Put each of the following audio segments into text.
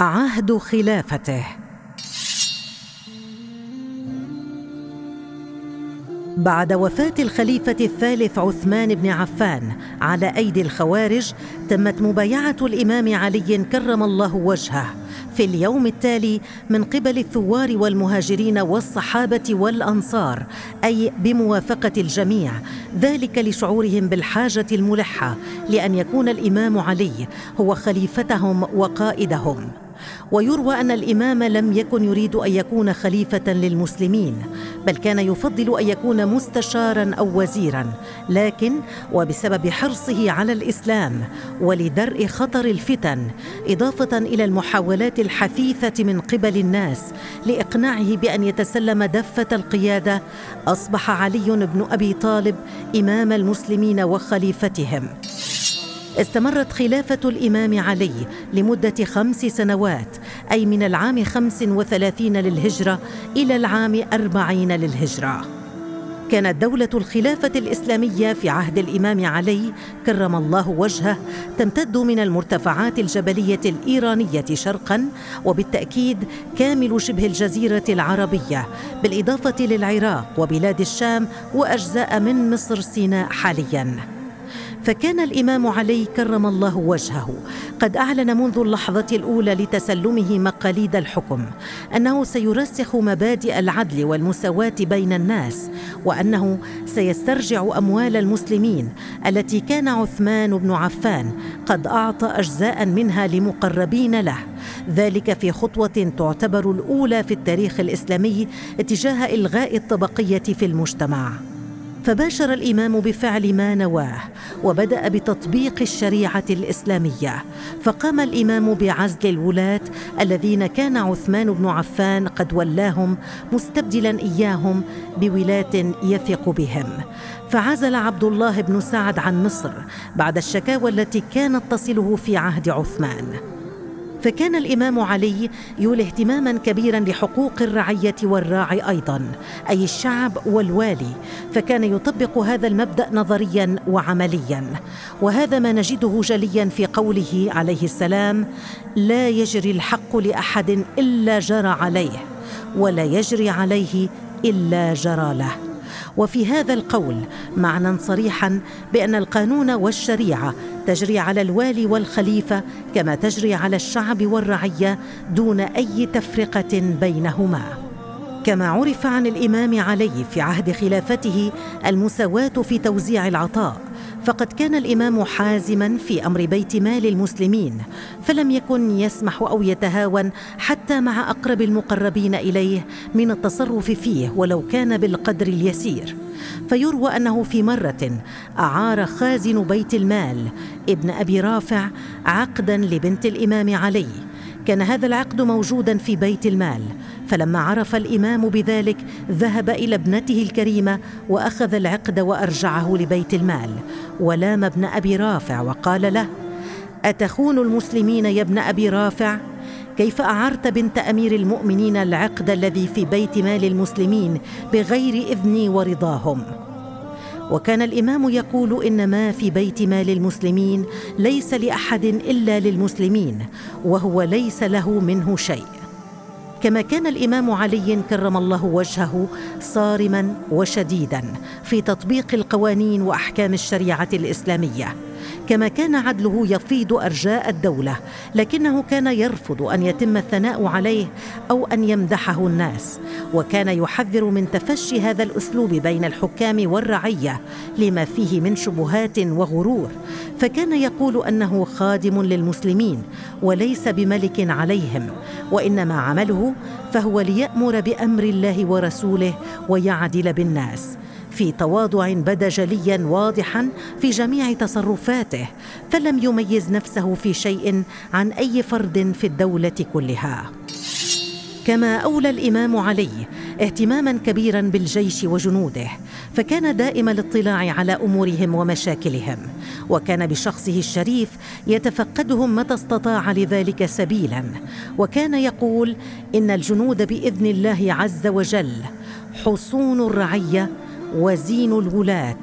عهد خلافته. بعد وفاة الخليفة الثالث عثمان بن عفان على أيدي الخوارج تمت مبايعة الإمام علي كرم الله وجهه في اليوم التالي من قبل الثوار والمهاجرين والصحابة والأنصار أي بموافقة الجميع ذلك لشعورهم بالحاجة الملحة لأن يكون الإمام علي هو خليفتهم وقائدهم. ويروى أن الإمام لم يكن يريد أن يكون خليفة للمسلمين بل كان يفضل أن يكون مستشارا أو وزيرا لكن وبسبب حرصه على الإسلام ولدرء خطر الفتن إضافة إلى المحاولات الحثيثة من قبل الناس لإقناعه بأن يتسلم دفة القيادة أصبح علي بن أبي طالب إمام المسلمين وخليفتهم. استمرت خلافة الإمام علي لمدة خمس سنوات أي من العام خمس وثلاثين للهجرة إلى العام أربعين للهجرة. كانت دولة الخلافة الإسلامية في عهد الإمام علي كرم الله وجهه تمتد من المرتفعات الجبلية الإيرانية شرقا وبالتأكيد كامل شبه الجزيرة العربية بالإضافة للعراق وبلاد الشام وأجزاء من مصر سيناء حالياً. فكان الإمام علي كرم الله وجهه. قد أعلن منذ اللحظة الأولى لتسلمه مقاليد الحكم أنه سيرسخ مبادئ العدل والمساواة بين الناس وأنه سيسترجع أموال المسلمين التي كان عثمان بن عفان قد أعطى اجزاء منها لمقربين له. ذلك في خطوة تعتبر الأولى في التاريخ الإسلامي اتجاه إلغاء الطبقية في المجتمع. فباشر الإمام بفعل ما نواه وبدأ بتطبيق الشريعة الإسلامية. فقام الإمام بعزل الولاة الذين كان عثمان بن عفان قد ولاهم مستبدلا إياهم بولاة يثق بهم. فعزل عبد الله بن سعد عن مصر بعد الشكاوى التي كانت تصله في عهد عثمان. فكان الإمام علي يولي اهتماما كبيرا لحقوق الرعية والراعي أيضا أي الشعب والوالي فكان يطبق هذا المبدأ نظريا وعمليا وهذا ما نجده جليا في قوله عليه السلام لا يجري الحق لأحد إلا جرى عليه ولا يجري عليه إلا جرى له. وفي هذا القول معنى صريحا بأن القانون والشريعة تجري على الوالي والخليفة كما تجري على الشعب والرعية دون أي تفرقة بينهما. كما عرف عن الإمام علي في عهد خلافته المساواة في توزيع العطاء فقد كان الإمام حازما في أمر بيت مال المسلمين فلم يكن يسمح أو يتهاون حتى مع أقرب المقربين إليه من التصرف فيه ولو كان بالقدر اليسير. فيروى أنه في مرة أعار خازن بيت المال ابن أبي رافع عقدا لبنت الإمام علي كان هذا العقد موجودا في بيت المال. فلما عرف الإمام بذلك ذهب إلى ابنته الكريمة وأخذ العقد وأرجعه لبيت المال. ولام ابن أبي رافع وقال له أتخون المسلمين يا ابن أبي رافع؟ كيف أعرت بنت أمير المؤمنين العقد الذي في بيت مال المسلمين بغير إذني ورضاهم؟ وكان الإمام يقول ان ما في بيت مال المسلمين ليس لأحد إلا للمسلمين وهو ليس له منه شيء. كما كان الإمام علي كرم الله وجهه صارما وشديدا في تطبيق القوانين وأحكام الشريعة الإسلامية. كما كان عدله يفيض أرجاء الدولة لكنه كان يرفض أن يتم الثناء عليه أو أن يمدحه الناس وكان يحذر من تفشي هذا الأسلوب بين الحكام والرعية لما فيه من شبهات وغرور فكان يقول أنه خادم للمسلمين وليس بملك عليهم وإنما عمله فهو ليأمر بأمر الله ورسوله ويعدل بالناس. في تواضع بدا جليا واضحا في جميع تصرفاته فلم يميز نفسه في شيء عن أي فرد في الدولة كلها. كما أولى الإمام علي اهتماما كبيرا بالجيش وجنوده فكان دائم الاطلاع على أمورهم ومشاكلهم وكان بشخصه الشريف يتفقدهم متى استطاع لذلك سبيلا وكان يقول إن الجنود بإذن الله عز وجل حصون الرعية وزين الولاه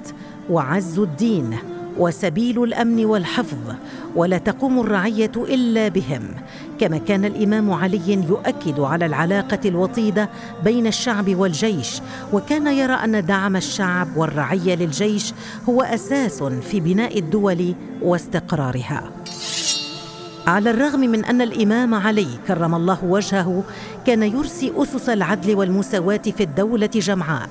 وعز الدين وسبيل الأمن والحفظ ولا تقوم الرعية إلا بهم. كما كان الإمام علي يؤكد على العلاقة الوطيدة بين الشعب والجيش وكان يرى أن دعم الشعب والرعية للجيش هو أساس في بناء الدول واستقرارها. على الرغم من أن الإمام علي كرم الله وجهه كان يرسي أسس العدل والمساواة في الدولة جمعاء.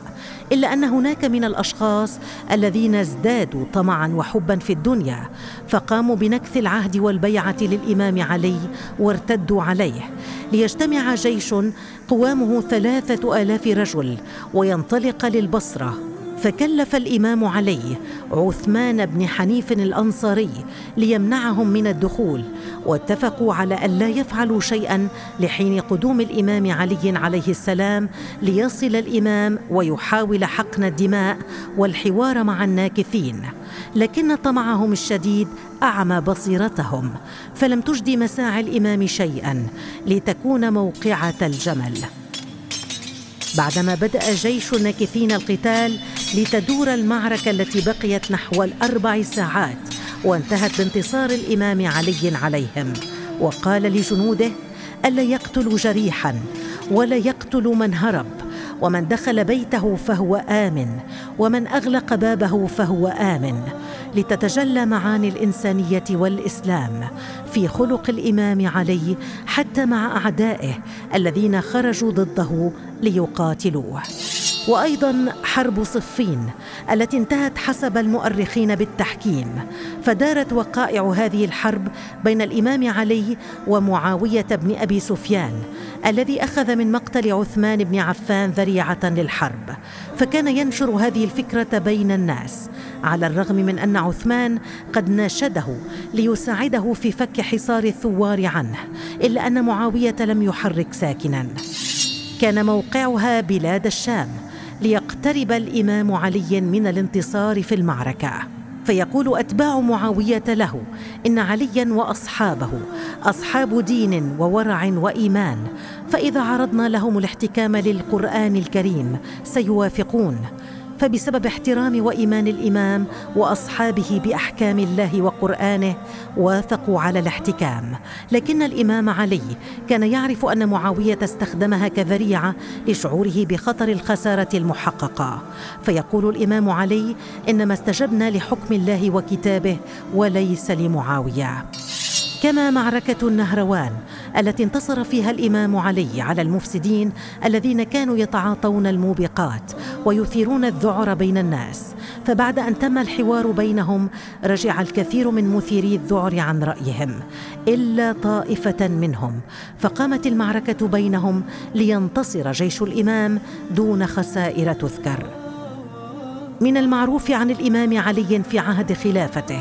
إلا أن هناك من الأشخاص الذين ازدادوا طمعا وحبا في الدنيا فقاموا بنكث العهد والبيعة للإمام علي وارتدوا عليه. ليجتمع جيش قوامه ثلاثة آلاف رجل وينطلق للبصرة. فكلف الإمام علي عثمان بن حنيف الأنصاري ليمنعهم من الدخول واتفقوا على أن لا يفعلوا شيئا لحين قدوم الإمام علي عليه السلام ليصل الإمام ويحاول حقن الدماء والحوار مع الناكثين. لكن طمعهم الشديد أعمى بصيرتهم فلم تجد مساعي الإمام شيئا لتكون موقعة الجمل. بعدما بدأ جيش الناكثين القتال لتدور المعركة التي بقيت نحو الأربع ساعات وانتهت بانتصار الإمام علي عليهم. وقال لجنوده ألا يقتلوا جريحا ولا يقتلوا من هرب ومن دخل بيته فهو آمن ومن أغلق بابه فهو آمن لتتجلى معاني الإنسانية والإسلام في خلق الإمام علي حتى مع أعدائه الذين خرجوا ضده ليقاتلوه. وأيضا حرب صفين التي انتهت حسب المؤرخين بالتحكيم. فدارت وقائع هذه الحرب بين الإمام علي ومعاوية بن أبي سفيان الذي أخذ من مقتل عثمان بن عفان ذريعة للحرب. فكان ينشر هذه الفكرة بين الناس على الرغم من أن عثمان قد ناشده ليساعده في فك حصار الثوار عنه إلا أن معاوية لم يحرك ساكنا. كان موقعها بلاد الشام ليقترب الإمام علي من الانتصار في المعركة. فيقول أتباع معاوية له إن عليا وأصحابه أصحاب دين وورع وإيمان فإذا عرضنا لهم الاحتكام للقرآن الكريم سيوافقون. فبسبب احترام وإيمان الإمام وأصحابه بأحكام الله وقرآنه وافقوا على الاحتكام. لكن الإمام علي كان يعرف أن معاوية استخدمها كذريعة لشعوره بخطر الخسارة المحققة. فيقول الإمام علي إنما استجبنا لحكم الله وكتابه وليس لمعاوية. كما معركة النهروان التي انتصر فيها الإمام علي على المفسدين الذين كانوا يتعاطون الموبقات ويثيرون الذعر بين الناس. فبعد أن تم الحوار بينهم رجع الكثير من مثيري الذعر عن رأيهم إلا طائفة منهم. فقامت المعركة بينهم لينتصر جيش الإمام دون خسائر تذكر. من المعروف عن الإمام علي في عهد خلافته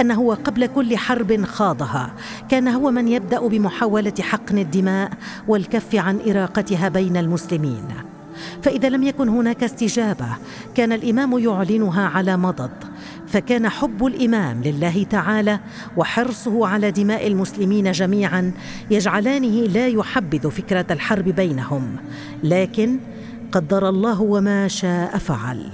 أنه وقبل كل حرب خاضها كان هو من يبدأ بمحاولة حقن الدماء والكف عن إراقتها بين المسلمين. فإذا لم يكن هناك استجابة كان الإمام يعلنها على مضض. فكان حب الإمام لله تعالى وحرصه على دماء المسلمين جميعا يجعلانه لا يحبذ فكرة الحرب بينهم. لكن قدر الله وما شاء فعل.